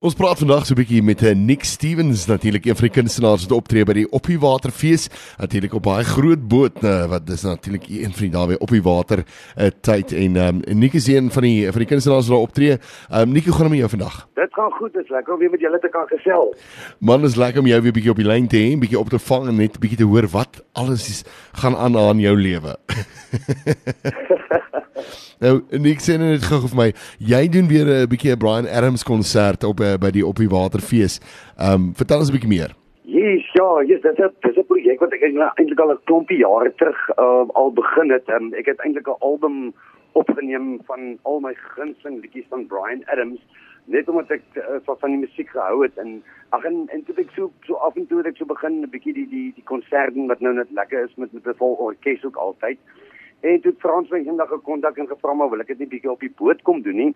Ons praat vandag so 'n bietjie met eh, Nick Stevens, natuurlik een van die kunstenaars wat optree by die Op die Waterfees, natuurlik op baie groot boot, nou, wat dis natuurlik een van die dae weer op die water uh, tyd en um, Nick is een van die van die kunstenaars wat daar optree. Um, Nick, hoe gaan dit met jou vandag? Dit gaan goed, dit is lekker om weer met julle te kan gesels. Man, is lekker om jou weer bietjie op die lyn te hê, bietjie op te vang en net bietjie te hoor wat alles is, gaan aan aan jou lewe. Nou, Nick sê net gou vir my, jy doen weer 'n bietjie 'n Brian Adams konsert op uh, by die op die Waterfees. Ehm um, vertel ons 'n bietjie meer. Yes, ja, yes, dit is dit 'n projek wat ek eintlik al 'n klompie jare terug uh, al begin het. Um, ek het eintlik 'n album opgeneem van al my gunsteling liedjies van Brian Adams net omdat ek uh, van die musiek gehou het en ag en en toe ek so so af en toe ek so begin 'n bietjie die die die konserte wat nou net lekker is met met 'n vol orkes ook altyd. En toe Frans my eendag gekontak en gevra maar wil ek dit nie bietjie op die boot kom doen nie.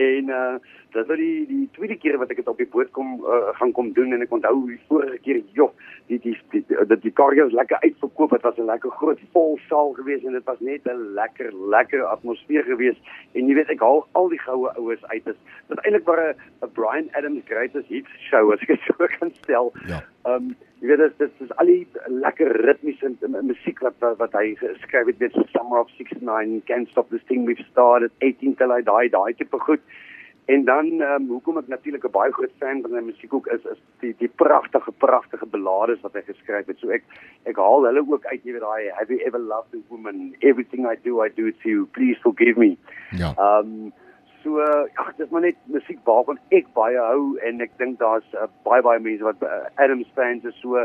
En uh dit was die die tweede keer wat ek dit op die boot kom uh, gaan kom doen en ek onthou die vorige keer joh die die die dat die kaartjies was lekker uitverkoop dit was 'n lekker groot vol saal geweest en dit was net 'n lekker lekker atmosfeer geweest en jy weet ek haal al die goue oues uit is dit eintlik maar 'n Brian Adams greatest hits show as ek dit so kan stel. Ja. Um jy weet dit dit is al die lekker ritmies en musiek wat wat hy geskryf het met Summer of 69 Can't Stop This Thing We've Started 18 till I die daai tipe goed. En dan ehm um, hoekom ek natuurlik 'n baie groot fan van sy musiek ook is is die die pragtige pragtige ballades wat hy geskryf het. So ek ek haal hulle ook uit, jy weet daai Have you ever loved a woman? Everything I do I do to you. Please forgive me. Ja. Ehm um, so ja, dit is maar net musiek waarvan ek baie hou en ek dink daar's uh, baie baie mense wat uh, Adams fans is. So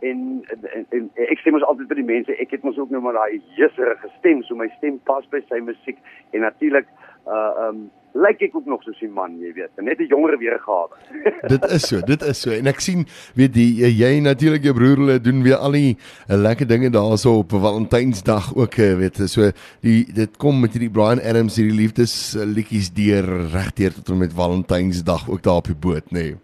en, en, en ek sê mos altyd vir die mense, ek het mos ook nou maar daai jesserige stem, so my stem pas by sy musiek en natuurlik uh um, lyk ek ook nog soos 'n man, jy weet, net 'n jonger weergawe. dit is so, dit is so. En ek sien weet die eh, jy natuurlik jou broer hulle doen weer al die uh, lekker dinge daarso op Valentynsdag ook, uh, weet, so die dit kom met hierdie Brian Adams hierdie liefdes uh, liedjies deur regdeur tot en met Valentynsdag ook daar op die boot, nê. Nee.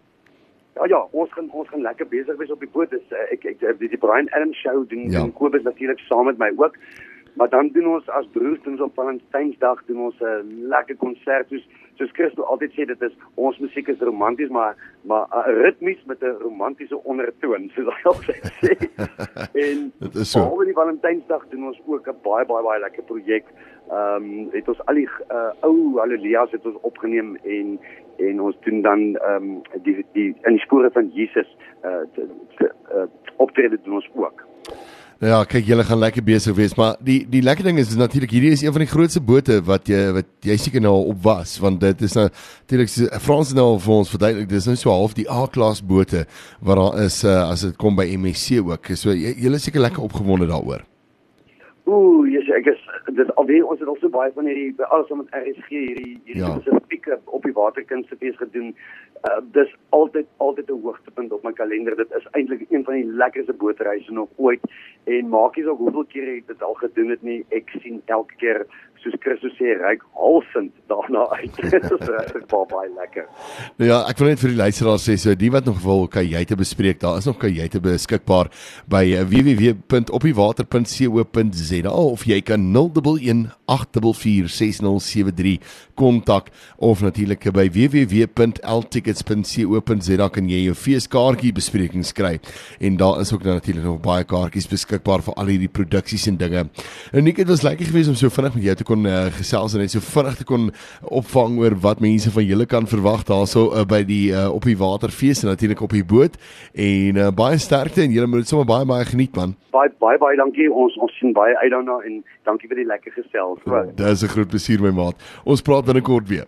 Ja ja, ons gaan ons gaan lekker besig wees op die boot. Dis uh, ek ek die, die Brian Adams show doen ja. en Kobus natuurlik saam met my ook. Maar dan doen ons as broers doen ons op Valentynsdag doen ons 'n lekker konsert soos soos Christo altyd sê dit is ons musiek is romanties maar maar uh, ritmies met 'n romantiese ondertoon soos hy altyd sê. en dit is so. Oor die Valentynsdag doen ons ook 'n baie baie baie lekker projek. Ehm um, het ons al die uh, ou haleluja's het ons opgeneem en en ons doen dan ehm um, die die in die spore van Jesus uh, te, te, uh optrede doen ons ook. Ja, kyk, julle gaan lekker besig wees, maar die die lekker ding is, is natuurlik hierdie is een van die grootste bote wat jy wat jy seker nou op was, want dit is natuurlik Frans nou vir ons verduidelik, dis nou so half die A-klas bote wat daar is uh, as dit kom by MSC ook. So julle is seker lekker opgewonde daaroor. Ooh, yes, ek is dit alweer ons het al so baie van hierdie alles om RSG hierdie hierdie ja. spesifieke op die waterkunstefees gedoen. Uh, dis altyd altyd 'n hoogtepunt op my kalender. Dit is eintlik een van die lekkerste bootreise nog ooit en maak nie saak hoeveel keer ek dit al gedoen het nie. Ek sien elke keer soos Christus sê, ryk halsend daarna uit. Dit is regtig baie baie lekker. Nou ja, ek wil net vir die luisteraars sê so die wat nog wil kajuite bespreek, daar is nog kajuite beskikbaar by www.opiewater.co.za of jy kan 011 8446073 kontak of natuurlik by www.ltickets.co.za kan jy jou feeskaartjie besprekings kry en daar is ook natuurlik nog baie kaartjies beskikbaar vir al hierdie produksies en dinge. En ek het was lekker geweest om so vinnig met jou te kon uh, gesels en net so vinnig te kon opvang oor wat mense van julle kan verwag daarso uh, by die uh, op die waterfees en natuurlik op die boot en uh, baie sterkte en julle moet sommer baie baie geniet man. Baie baie baie dankie. Ons ons sien baie uit daarna en dankie vir die lekker gesels. Dit is 'n groot plesier my maat. Ons praat binnekort weer.